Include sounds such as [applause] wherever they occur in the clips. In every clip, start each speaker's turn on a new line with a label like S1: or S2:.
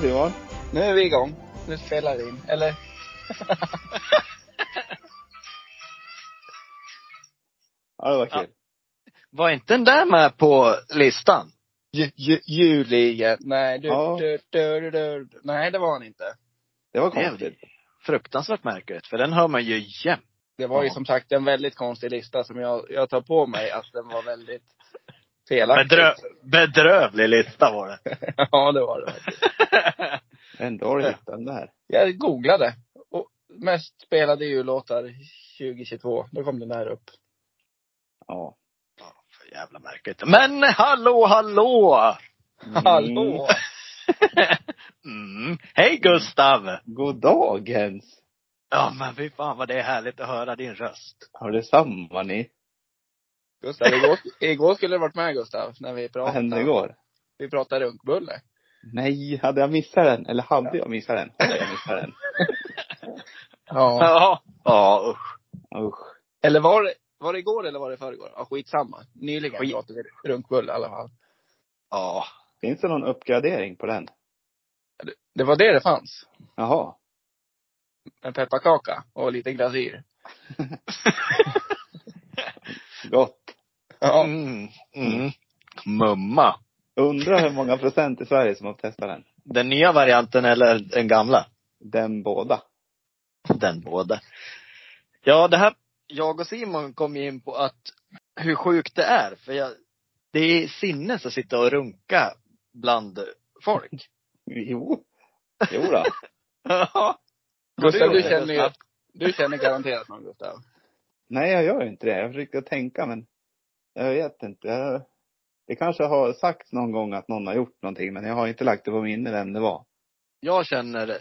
S1: Du Simon?
S2: Nu är vi igång. Nu spelar vi in. Eller? [laughs]
S1: Ja, det var kul.
S3: Var inte den där med på listan?
S2: Ju. Nej, du,
S1: Ja.
S2: du, du, du, du, Nej, det var han inte.
S1: Det var konstigt.
S3: Fruktansvärt märkligt, för den hör man ju jämt.
S2: Det var ju
S1: Ja.
S2: som sagt en väldigt konstig lista som jag, jag tar på mig att den var väldigt felaktig.
S3: Bedrö bedrövlig lista var det. [laughs]
S2: ja, det var det. [laughs]
S1: Ändå har du hittat den där.
S2: Jag googlade. Och mest spelade jullåtar 2022. Då kom den där upp.
S1: Ja.
S3: För jävla märkligt. Men hallå, hallå!
S1: Mm.
S2: Hallå! [laughs]
S3: Mm. Hej Gustav!
S1: God dag Jens.
S3: Ja men fy fan vad det är härligt att höra din röst.
S1: Har det samma ni?
S2: Gustav, igår, igår skulle du varit med Gustav, när vi
S1: Vad
S2: pratade.
S1: hände igår?
S2: Vi pratade runkbulle.
S1: Nej, hade jag missat den? Eller hade jag missat den? Hade jag missat den? [laughs]
S2: Ja.
S3: Ja. Ja usch.
S1: Usch.
S2: Eller var det, var det igår eller var det förrgår? Ja, skitsamma. Nyligen
S3: Skit.
S2: pratade vi runkbulle i alla fall.
S3: Ja.
S1: Finns det någon uppgradering på den?
S2: Det, det var det det fanns.
S1: Jaha.
S2: En pepparkaka och lite glasyr. [laughs]
S1: Gott.
S2: Ja.
S3: Mm. Mm. Mumma.
S1: Undrar hur många procent i Sverige som har testat den?
S3: Den nya varianten eller den gamla?
S1: Den båda.
S3: Den båda. Ja, det här, jag och Simon kom in på att hur sjukt det är. För jag, det är sinnes att sitta och runka bland folk. [laughs]
S1: Jo. Jo då. [laughs]
S3: Ja.
S2: Gustav, du känner ju, du känner garanterat någon Gustav.
S1: Nej, jag gör inte det. Jag försökte tänka men jag vet inte. Jag, det kanske har sagts någon gång att någon har gjort någonting men jag har inte lagt det på minne vem det var.
S3: Jag känner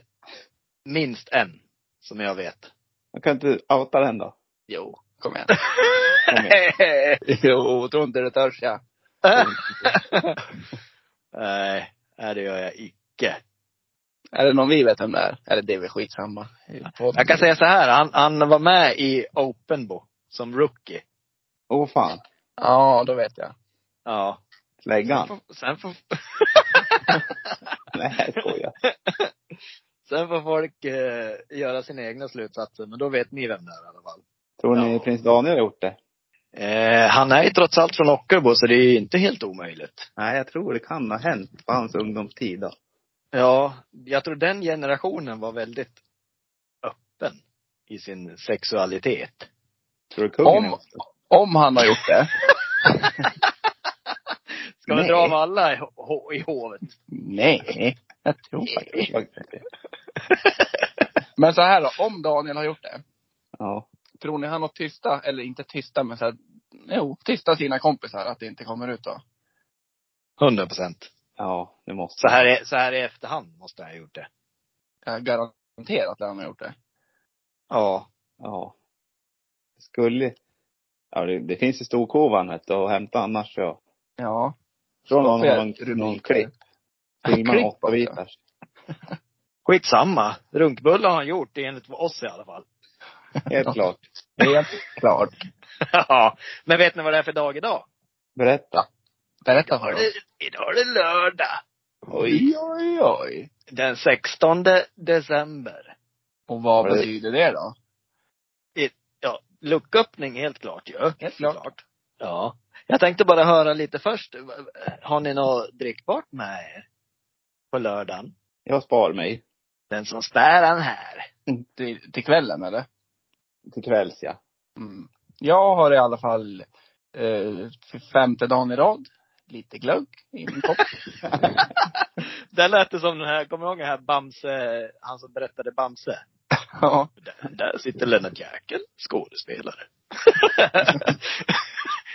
S3: minst en, som jag vet.
S1: Jag kan inte outa den då.
S2: Jo, kom igen.
S1: Kom igen. [laughs]
S2: jo, tror inte det törs jag. [laughs]
S3: Nej, det gör jag icke.
S2: Är det någon vi vet vem det är? Eller det är väl skitsamma.
S3: Jag kan säga så här, han, han var med i Openbo som rookie.
S1: Åh oh, fan.
S2: Ja, då vet jag.
S3: Ja.
S1: Släggan?
S3: Sen får, sen får, [laughs]
S1: Nej, jag skojar.
S3: sen får folk eh, göra sina egna slutsatser, men då vet ni vem det är i alla fall.
S1: Tror ni
S3: Ja.
S1: prins Daniel har gjort det?
S3: Eh, han är ju trots allt från Ockelbo, så det är ju inte helt omöjligt.
S1: Nej, jag tror det kan ha hänt på hans ungdomstid då.
S3: Ja, jag tror den generationen var väldigt öppen i sin sexualitet.
S1: Tror du kungen
S2: Om-? Om han har gjort det. [laughs]
S3: Ska vi dra av alla i, ho- i hovet?
S2: Nej.
S1: Jag tror faktiskt inte det.
S2: Men så här då, om Daniel har gjort det.
S1: Ja.
S2: Tror ni han har tysta, eller inte tysta, men så här, jo, tysta sina kompisar att det inte kommer ut då?
S3: Hundra procent.
S1: Ja, det måste
S3: Så här, är, så här i efterhand måste jag ha gjort det.
S2: Jag garanterar att han har gjort det.
S3: Ja.
S1: Ja. Skulle Ja, det, det finns i Storkovan vet du, och hämta annars så.
S2: Ja.
S1: Från någon, någon, någon klipp. [laughs] Filma åtta bitars. [laughs]
S3: Skitsamma. Runkbulle har han gjort, enligt oss i alla fall. [laughs]
S1: Helt klart.
S2: Helt klart.
S3: ja. Men vet ni vad det är för dag idag?
S1: Berätta.
S2: Berätta för
S3: Idag
S2: oss.
S3: idag är det lördag.
S2: Oj, oj, oj.
S3: Den 16 december.
S2: Och vad betyder det då?
S3: Lucköppning helt klart ju.
S2: Helt klart.
S3: Ja. Jag tänkte bara höra lite först. Har ni något drickbart med er? På lördagen?
S1: Jag spar mig.
S3: Den som spär han här.
S2: Till, till kvällen eller?
S1: Till kvälls ja.
S2: Mm. Jag har i alla fall eh, femte dagen i rad lite glögg i min kopp. [laughs]
S3: Där lät det som den här, kommer du ihåg den här Bamse, han som berättade Bamse? [laughs]
S2: ja.
S3: Där, där sitter Lennart Jäkel, skådespelare. [laughs]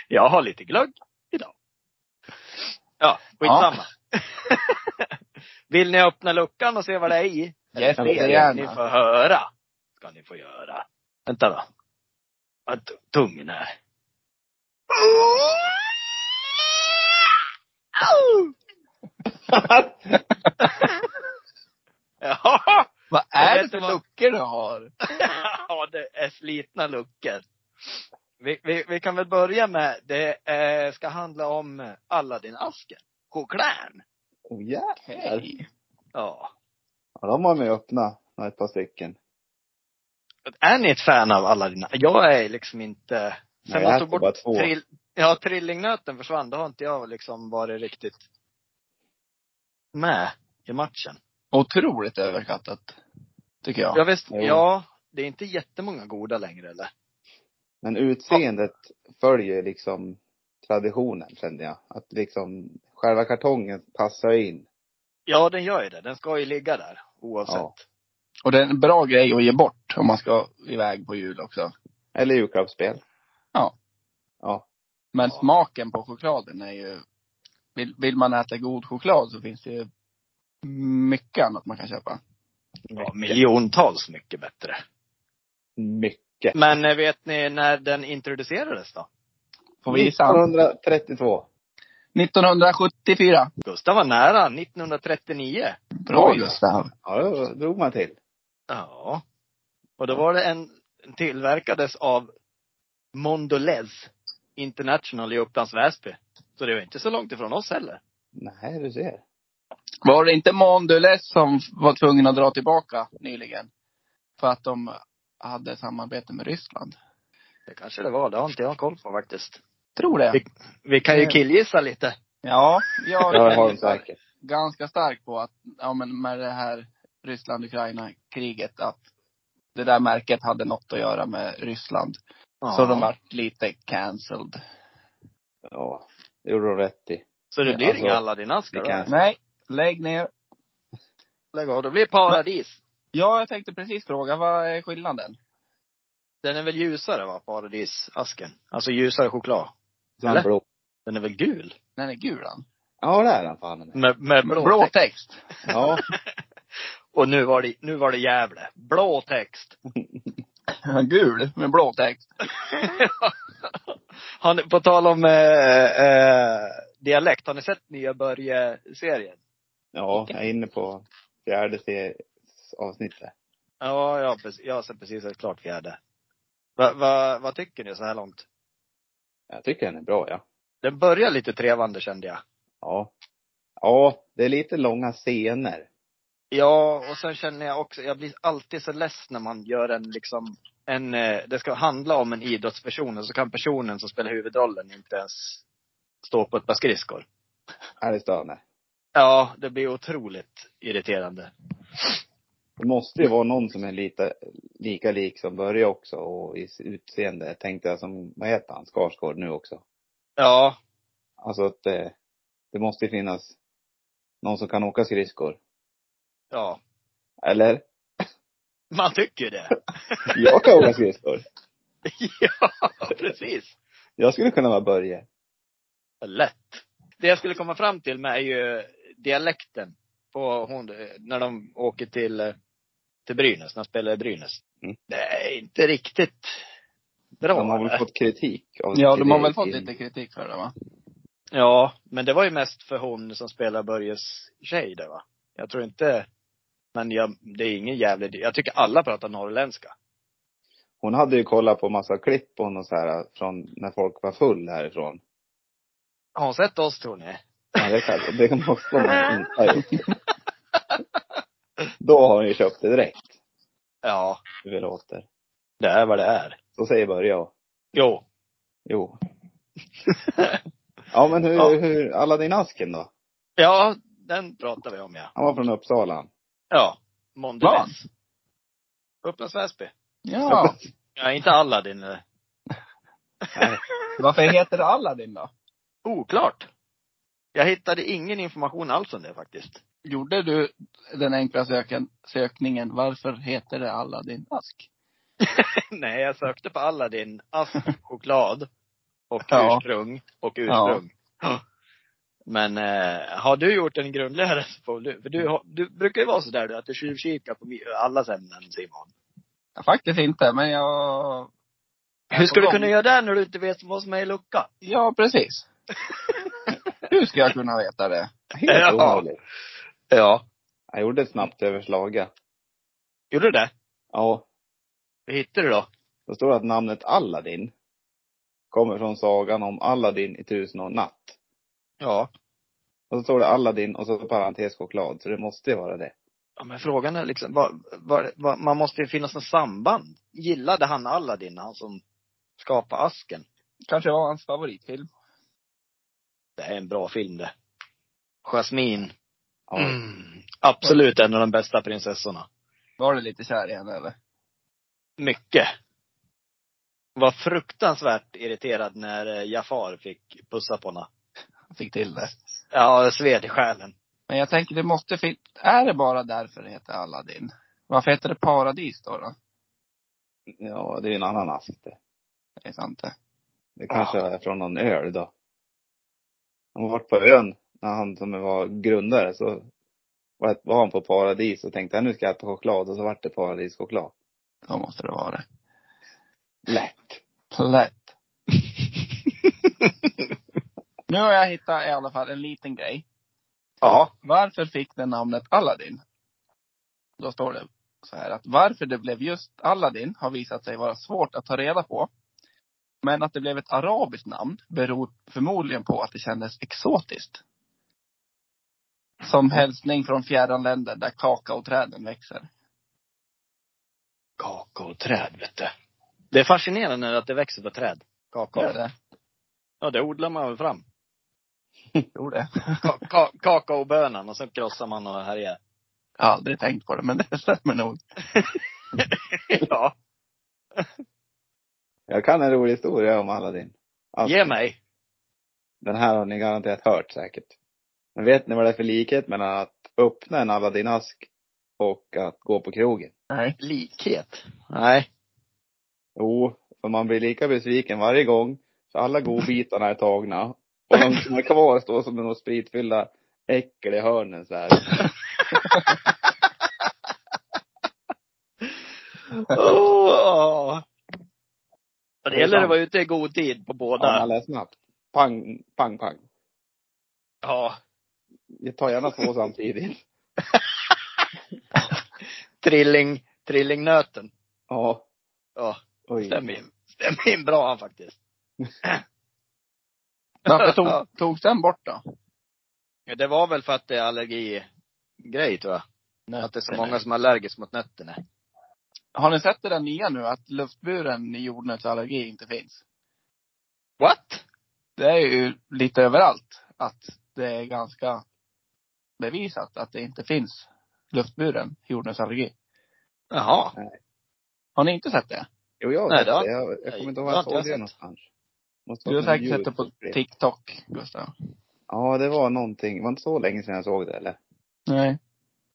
S3: jag har lite glögg idag. Ja, skitsamma. [laughs] Vill ni öppna luckan och se vad det är i?
S2: Yes,
S3: det
S2: det
S3: vill
S2: gärna.
S3: ni få höra. Ska ni få göra. Vänta då. Vad Tungen här. Ja,
S2: Vad är det för
S3: vad-
S2: luckor du har? [laughs]
S3: ja, det är slitna luckor. Vi, vi, vi kan väl börja med, det eh, ska handla om Aladdin-asken. Choklad.
S1: Oh jävlar.
S2: Hej.
S3: Ja.
S1: Ja, de har man ju öppnat, ett par stycken.
S3: Är ni ett fan av alla dina? Jag är liksom inte, sen
S1: Nej, jag
S3: tog bort
S1: två.
S3: trill, ja, trillingnöten försvann, då har inte jag liksom varit riktigt med i matchen.
S2: Otroligt överskattat. Tycker jag.
S3: Jag visst,
S1: Jo.
S3: ja, det är inte jättemånga goda längre eller?
S1: Men utseendet följer liksom traditionen kände jag. Att liksom själva kartongen passar in.
S3: Ja, den gör ju det. Den ska ju ligga där oavsett.
S1: Ja.
S2: Och det är en bra grej att ge bort om man ska iväg på jul också.
S1: Eller julklappsspel.
S2: Ja.
S1: Ja.
S2: Men
S3: Ja.
S2: smaken på chokladen är ju, vill, vill man äta god choklad så finns det ju mycket annat man kan köpa.
S3: Ja, miljontals mycket bättre.
S1: Mycket.
S3: Men eh, vet ni när den introducerades då?
S2: Får vi gissa?
S1: 1932.
S2: 1974.
S3: Gustav var nära, 1939.
S2: Bra. Gustav.
S1: Ja, då drog man till.
S3: Ja. Och då var det en, tillverkades av Mondelez International i Upplands Väsby. Så det var inte så långt ifrån oss heller.
S1: Nej, du ser.
S2: Var det inte Mondelez som var tvungen att dra tillbaka nyligen? För att de hade samarbete med Ryssland.
S3: Det kanske det var, det har inte jag koll på faktiskt.
S2: Tror det.
S3: Vi, vi kan ju
S2: Ja.
S3: killgissa lite.
S2: Ja, jag är ganska stark på att, ja men med det här Ryssland-Ukraina-kriget, att det där märket hade något att göra med Ryssland. Så de vart lite cancelled.
S1: Ja, det gjorde de rätt i.
S3: Så det
S1: Ja,
S3: blir
S1: alltså,
S3: inga Aladdin-askar
S2: Nej, lägg ner.
S3: Lägg av, det blir paradis.
S2: Ja, jag tänkte precis fråga, vad är skillnaden?
S3: Den är väl ljusare va, paradisasken? Alltså ljusare choklad.
S1: Sen
S3: Eller?
S1: blå.
S3: Den är väl gul?
S2: Den är gul den.
S1: Ja, det är den fan.
S3: Med, med blå,
S2: Blå
S3: text.
S2: text.
S1: Ja. [laughs]
S3: Och nu var det, nu var det Gävle. Blå text. [laughs]
S2: Gul med blå text. [laughs]
S3: har ni, på tal om eh, eh, dialekt, har ni sett nya Börje-serien?
S1: Ja, jag är inne på fjärde avsnittet.
S3: Ja, jag, jag har precis ett klart fjärde. Va, va, vad tycker ni så här långt?
S1: Jag tycker den är bra, ja.
S3: Den börjar lite trevande kände jag.
S1: Ja. Ja, det är lite långa scener.
S3: Ja, och sen känner jag också, jag blir alltid så less när man gör en liksom, en, eh, det ska handla om en idrottsperson och så kan personen som spelar huvudrollen inte ens stå på ett par skridskor.
S1: Är det störande?
S3: Ja, det blir otroligt irriterande.
S1: Det måste ju vara någon som är lite, lika lik som Börje också och i utseende tänkte jag som, vad heter han, Skarsgård nu också.
S3: Ja,
S1: Alltså att det, det måste finnas någon som kan åka skridskor.
S3: ja.
S1: Eller?
S3: Man tycker det. [laughs]
S1: Jag kan åka skridskor. [laughs]
S3: ja, precis.
S1: Jag skulle kunna vara Börje.
S3: Lätt. Det jag skulle komma fram till med är ju dialekten på hon, när de åker till, till Brynäs, när de spelar i Brynäs.
S1: Mm.
S3: Det är inte riktigt bra.
S1: De har väl fått kritik av
S2: Ja, de har väl fått lite kritik för det va?
S3: Ja, men det var ju mest för hon som spelar Börjes tjej det va? Jag tror inte, men jag, det är ingen jävlig, jag tycker alla pratar norrländska.
S1: Hon hade ju kollat på massa klipp på honom så här från när folk var full härifrån.
S3: Har hon sett oss tror ni?
S1: Ja, det, kan, det måste hon inte ha gjort. Då har hon ju köpt det direkt.
S3: Ja,
S1: Hur det låter.
S3: det är vad det är.
S1: Så säger Börje och
S3: Jo.
S1: Jo. [laughs] Ja men hur,
S3: Ja.
S1: hur, Aladdin-asken då?
S3: Ja, den pratar vi om ja.
S1: Han var från Uppsala.
S3: Ja. Mondelez. Upplands Väsby.
S2: Ja. [laughs]
S3: Ja, inte Aladdin.
S1: Nej.
S2: Varför heter det Aladdin då?
S3: Oklart. Jag hittade ingen information alls om det faktiskt.
S2: Gjorde du den enkla söken, sökningen, varför heter det Aladdin ask? [laughs]
S3: Nej, jag sökte på Aladdin, ask, [laughs] choklad och
S2: Ja.
S3: ursprung och ursprung. Men eh, har du gjort en grundligare [laughs] på, du, för du, du brukar ju vara sådär du, att du tjuvkikar på allas ämnen Simon.
S2: Ja, faktiskt inte, men jag...
S3: Hur ska du kunna göra det när du inte vet vad som är i lucka?
S2: Ja, precis. Hur ska jag kunna veta det?
S1: Helt
S3: Ja.
S1: omöjligt.
S3: Ja.
S1: Jag gjorde ett snabbt överslag. ja.
S3: Gjorde du det?
S1: Ja.
S3: Hur hittade du då?
S1: Då står det att namnet Aladdin kommer från sagan om Aladdin i tusen och en natt.
S3: Ja.
S1: Och så står det Aladdin och så parentes choklad. Så det måste ju vara det.
S3: Ja, men frågan är liksom, vad, vad, vad, man måste ju finnas något samband. Gillade han Aladdin, han som skapade asken?
S2: Kanske var hans favoritfilm.
S3: Det är en bra film det. Jasmine.
S1: Ja.
S3: Mm. Absolut en av de bästa prinsessorna.
S2: Var du lite kär i henne eller?
S3: Mycket. Var fruktansvärt irriterad när eh, Jafar fick pussa på henne.
S2: Fick till det.
S3: Ja, det sved i själen.
S2: Men jag tänker det måste finnas, är det bara därför det heter Aladdin? Varför heter det Paradis då? då?
S1: Ja, det är en annan ask det.
S2: Det är sant det.
S1: Det kanske är från någon öl då. Han var på ön när han som var grundare så var han på paradis och tänkte nu ska jag äta choklad och så vart det paradischoklad.
S2: Då måste det vara det.
S1: Lätt.
S2: Lätt. [laughs] nu har jag hittat i alla fall en liten grej.
S3: Ja.
S2: Varför fick den namnet Aladdin? Då står det så här att varför det blev just Aladdin har visat sig vara svårt att ta reda på. Men att det blev ett arabiskt namn beror förmodligen på att det kändes exotiskt. Som hälsning från fjärran länder där kakaoträden växer.
S3: Kakaoträd, vet du. Det är fascinerande att det växer på träd. Kakao.
S2: Gör det?
S3: Ja, det odlar man väl fram. [laughs]
S2: Tror det.
S3: Ka ka kakaobönan och så krossar man och härjar.
S2: Jag har aldrig tänkt på det, men det stämmer nog. [laughs]
S3: ja.
S1: Jag kan en rolig historia om Aladdin. Alltså,
S3: Ge mig.
S1: Den här har ni garanterat hört säkert. Men vet ni vad det är för likhet mellan att öppna en Aladdin-ask och att gå på krogen?
S2: Nej.
S3: Likhet? Nej.
S1: Jo, för man blir lika besviken varje gång. För alla godbitarna är tagna. Och de som är kvar står som några spritfyllda äckel i hörnen så här. [laughs]
S3: oh. Det gäller att vara ute i god tid på
S1: Ja,
S3: båda.
S1: alla är snabbt. Pang, pang, pang.
S3: Ja.
S1: Jag tar gärna två samtidigt. [laughs]
S3: Trilling, trillingnöten.
S1: Ja.
S3: Ja.
S1: Oj.
S3: Stämmer in. Stämmer in bra han faktiskt. [laughs]
S2: Varför tog, togs den bort då?
S3: Ja, det var väl för att det är allergigrej tror jag. Att det är så många som är allergiska mot nötterna.
S2: Har ni sett det där nya nu, att luftburen jordnötsallergi inte finns?
S3: What?
S2: Det är ju lite överallt att det är ganska bevisat att det inte finns luftburen jordnötsallergi.
S3: Jaha.
S2: Har ni inte sett det?
S1: Jo, jag har
S3: Nej,
S1: sett
S3: det.
S1: Jag, jag kommer inte ihåg
S3: har
S1: jag såg det någonstans. Måste
S2: Du har säkert sett det på. TikTok, Gustav.
S1: Ja, det var någonting. Det var inte så länge sedan jag såg det eller?
S2: Nej.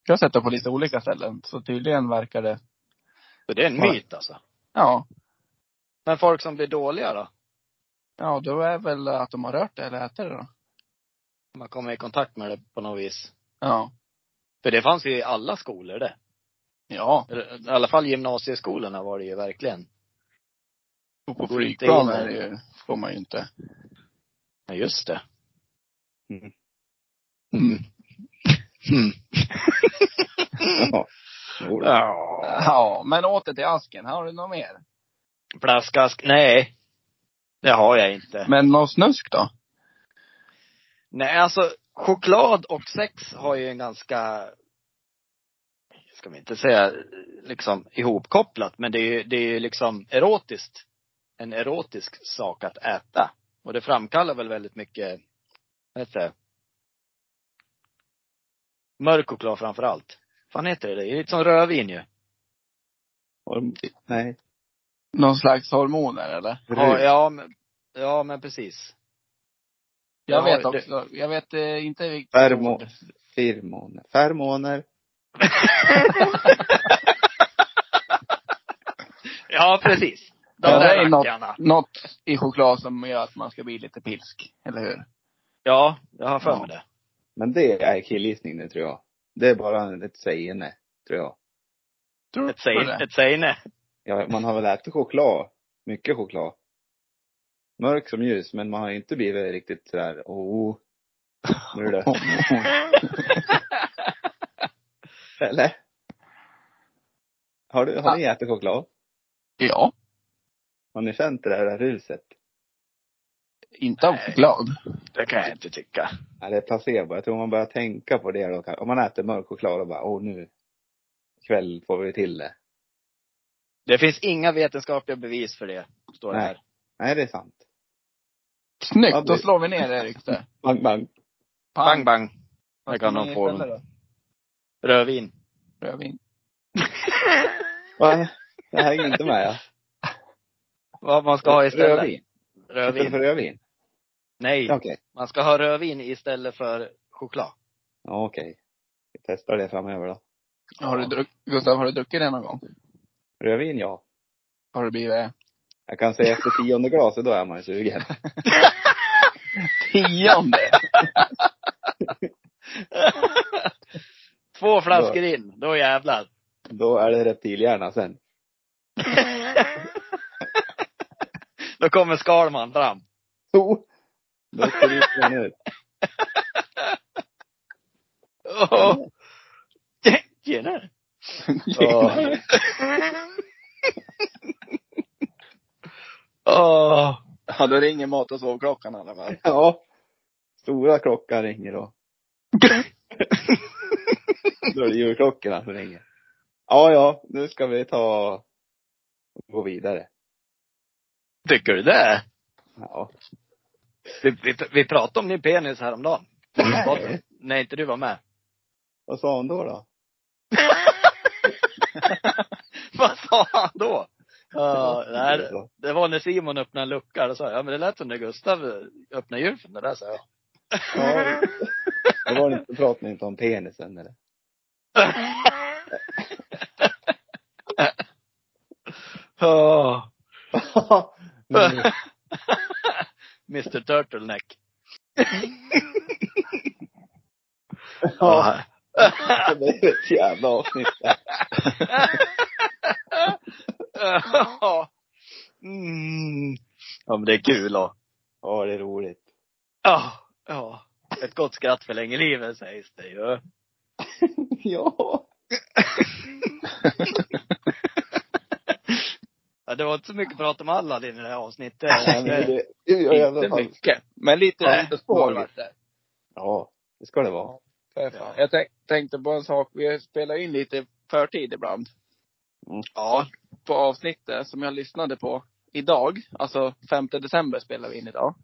S2: Jag har sett det på lite olika ställen. Så tydligen verkar det,
S3: Så det är en
S2: Ja.
S3: myt alltså.
S2: ja.
S3: Men folk som blir dåliga då?
S2: Ja, då är väl att de har rört det eller ätit det då.
S3: Man kommer i kontakt med det på något vis.
S2: Ja.
S3: För det fanns ju i alla skolor det.
S2: Ja.
S3: I alla fall gymnasieskolorna var det ju verkligen.
S2: Och på flygplan är det ju, får man ju inte.
S3: Ja, just det.
S1: Mm.
S3: Mm. Mm. [laughs]
S1: Ja. Jo,
S3: ja.
S2: Ja, men åter till asken. Har du något mer?
S3: Flaskask? Nej. Det har jag inte.
S2: Men något snusk då?
S3: Nej, alltså choklad och sex har ju en ganska, ska vi inte säga liksom ihopkopplat, men det är ju, det är ju liksom erotiskt. En erotisk sak att äta. Och det framkallar väl väldigt mycket, vad heter det? Mörk choklad framför allt. Fan heter det? Det är lite som rödvin ju.
S1: Horm- Nej.
S2: Någon slags hormoner eller?
S3: Ja, ja, men, ja men precis.
S2: Jag
S3: Ja,
S2: vet
S3: det-
S2: också. Jag vet eh, inte vilket
S1: Fermo, firmoner. Fermoner. [laughs]
S3: ja, precis. De
S2: Ja, det är något, något i choklad som gör att man ska bli lite pilsk. Eller hur?
S3: Ja, jag har för
S2: Ja.
S3: mig det.
S1: Men det är killgissning det tror jag. Det är bara ett sägande, tror jag.
S2: Tror
S3: Ett
S2: du
S3: säg,
S2: det?
S3: ett sägne.
S1: Ja, man har väl ätit choklad. Mycket choklad. Mörk som ljus, men man har inte blivit riktigt sådär, oh. Nu är det. [laughs] Eller? Har, du, har ni ätit choklad?
S2: ja.
S1: Har ni känt det där ruset?
S2: Inte av choklad.
S3: Det kan jag inte tycka.
S1: Nej, det är placebo. Jag tror man börjar tänka på det då. Om man äter mörk choklad och bara, åh nu, ikväll får vi till det.
S3: Det finns inga vetenskapliga bevis för det, står det
S1: Nej.
S3: här.
S1: Nej, det är sant.
S2: Snyggt,
S1: Ja,
S2: då slår vi ner det ryktet. [laughs]
S1: Bang, bang.
S3: Bang bang.
S2: Vad
S3: Det kan de få.
S2: istället då?
S3: Rödvin.
S2: Rödvin. [laughs]
S1: Va? Det hänger inte med ja.
S3: Vad man ska ha istället?
S1: Rödvin. Istället för
S3: Rödvin.
S1: rödvin?
S3: Nej,
S1: Okej.
S3: man ska ha rödvin istället för choklad.
S1: Ja, okej. Vi testar det framöver då.
S2: Har du druck, Gustav, har du druckit det någon gång?
S1: Rödvin, ja.
S2: Har du blivit
S1: Jag kan säga efter tionde glaset, då är man ju sugen. [laughs]
S2: tionde? [laughs]
S3: Två flaskor in, då jävlar.
S1: Då är det reptilhjärna sen. [laughs]
S3: då kommer Skalman fram.
S1: Oh! Då skriker man ut.
S3: Åh. Tjenare.
S1: Ja.
S3: Åh.
S2: Ja, då ringer mat och sovklockan i alla fall.
S1: ja. Stora klockan ringer då. Då är det julklockorna som ringer. Ja, ja, nu ska vi ta och gå vidare.
S3: Tycker du det?
S1: Ja.
S3: Vi, vi, vi pratade om din penis häromdagen.
S1: Nej.
S3: Nej, inte du var med.
S1: Vad sa hon då då? [laughs]
S3: Vad sa han då? Ja, nej,
S1: det var-
S3: det var när Simon öppnade en lucka. Då sa jag, ja men det lät som när Gustav öppnade gylfen. Det där sa jag.
S1: Ja, det var inte, pratade ni inte om penisen eller? [laughs]
S3: Ja. [laughs] [laughs] Mr Turtleneck. [laughs]
S1: ja, det blev ett jävla avsnitt.
S3: Ja. mm. Ja men det är kul och,
S1: Ja, det är roligt.
S3: ja, ja. Ett gott skratt för länge livet sägs det ju. [laughs]
S1: ja.
S3: Ja, det var inte så mycket prat om Aladdin i det här avsnittet.
S1: Nej, men det, det
S2: Inte mycket. Men lite
S3: Nej.
S2: lite spår vart det.
S1: Ja, det ska det vara.
S2: Fan. Jag tänk, tänkte på en sak. Vi spelar in lite förtid ibland.
S3: Ja.
S2: På avsnittet som jag lyssnade på idag, alltså 5 december spelar vi in idag.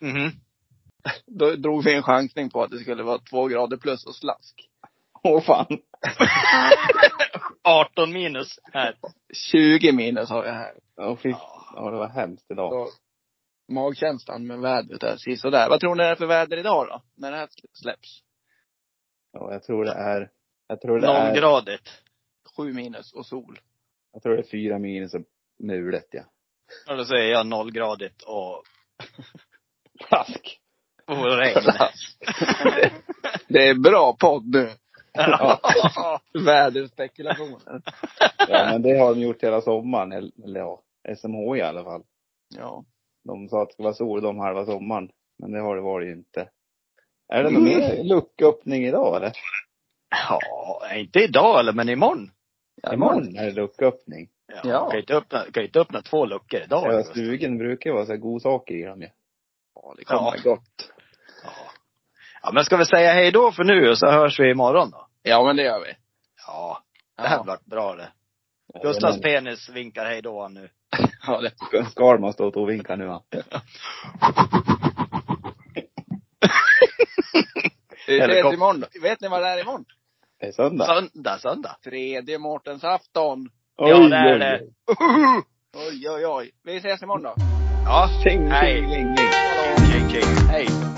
S3: Mhm.
S2: Då drog vi en chansning på att det skulle vara två grader plus och slask.
S1: Åh fan.
S3: 18 minus här.
S2: 20 minus har jag här.
S1: Åh fy. Ja, det var hemskt idag.
S2: Så magkänslan med vädret är sisådär. Vad tror ni det är för väder idag då? När det här släpps?
S1: Ja, jag tror det är, jag tror det är,
S3: Nollgradigt.
S2: 7 minus och sol.
S1: jag tror det är fyra minus och mulet ja.
S3: Och då säger jag nollgradigt och,
S1: Plask.
S3: och regn. [laughs]
S2: Det är bra podd nu.
S3: Ja. [laughs]
S2: Väderspekulationer.
S1: Ja, men det har de gjort hela sommaren. Eller ja, SMH i alla fall.
S2: Ja.
S1: De sa att det skulle vara sol de halva sommaren. Men det har det varit ju inte. Är det någon mer lucköppning idag eller?
S3: ja, inte idag eller men imorgon.
S2: ja
S1: Imorgon är det lucköppning.
S3: Ja.
S2: Ja.
S3: Kan inte öppna, kan inte öppna två luckor idag.
S1: Ja, stugen brukar ju vara så här godsaker i dem ju.
S2: Ja, det kommer
S3: Ja.
S2: gott.
S3: Ja. men ska vi säga hej då för nu och så hörs vi imorgon då?
S2: Ja, men det gör vi.
S3: Ja, det här
S2: Ja,
S3: vart bra det.
S1: Ja,
S3: Gustavs
S1: men-
S3: penis vinkar hej då nu. [laughs]
S2: ja det.
S1: Skalman står och vinkar nu va? [laughs]
S2: Vi ses imorgon. Vet ni vad det är imorgon?
S1: Det är söndag.
S3: Söndag, söndag.
S2: Tredje Mårtensafton.
S3: Ja,
S1: Oj,
S3: det är
S1: oj,
S3: det.
S1: oj.
S2: Oj, oj. Vi ses imorgon då.
S3: Ja,
S1: Tjing,
S3: hej.
S1: tjing.
S3: Tjing, tjing. Hej.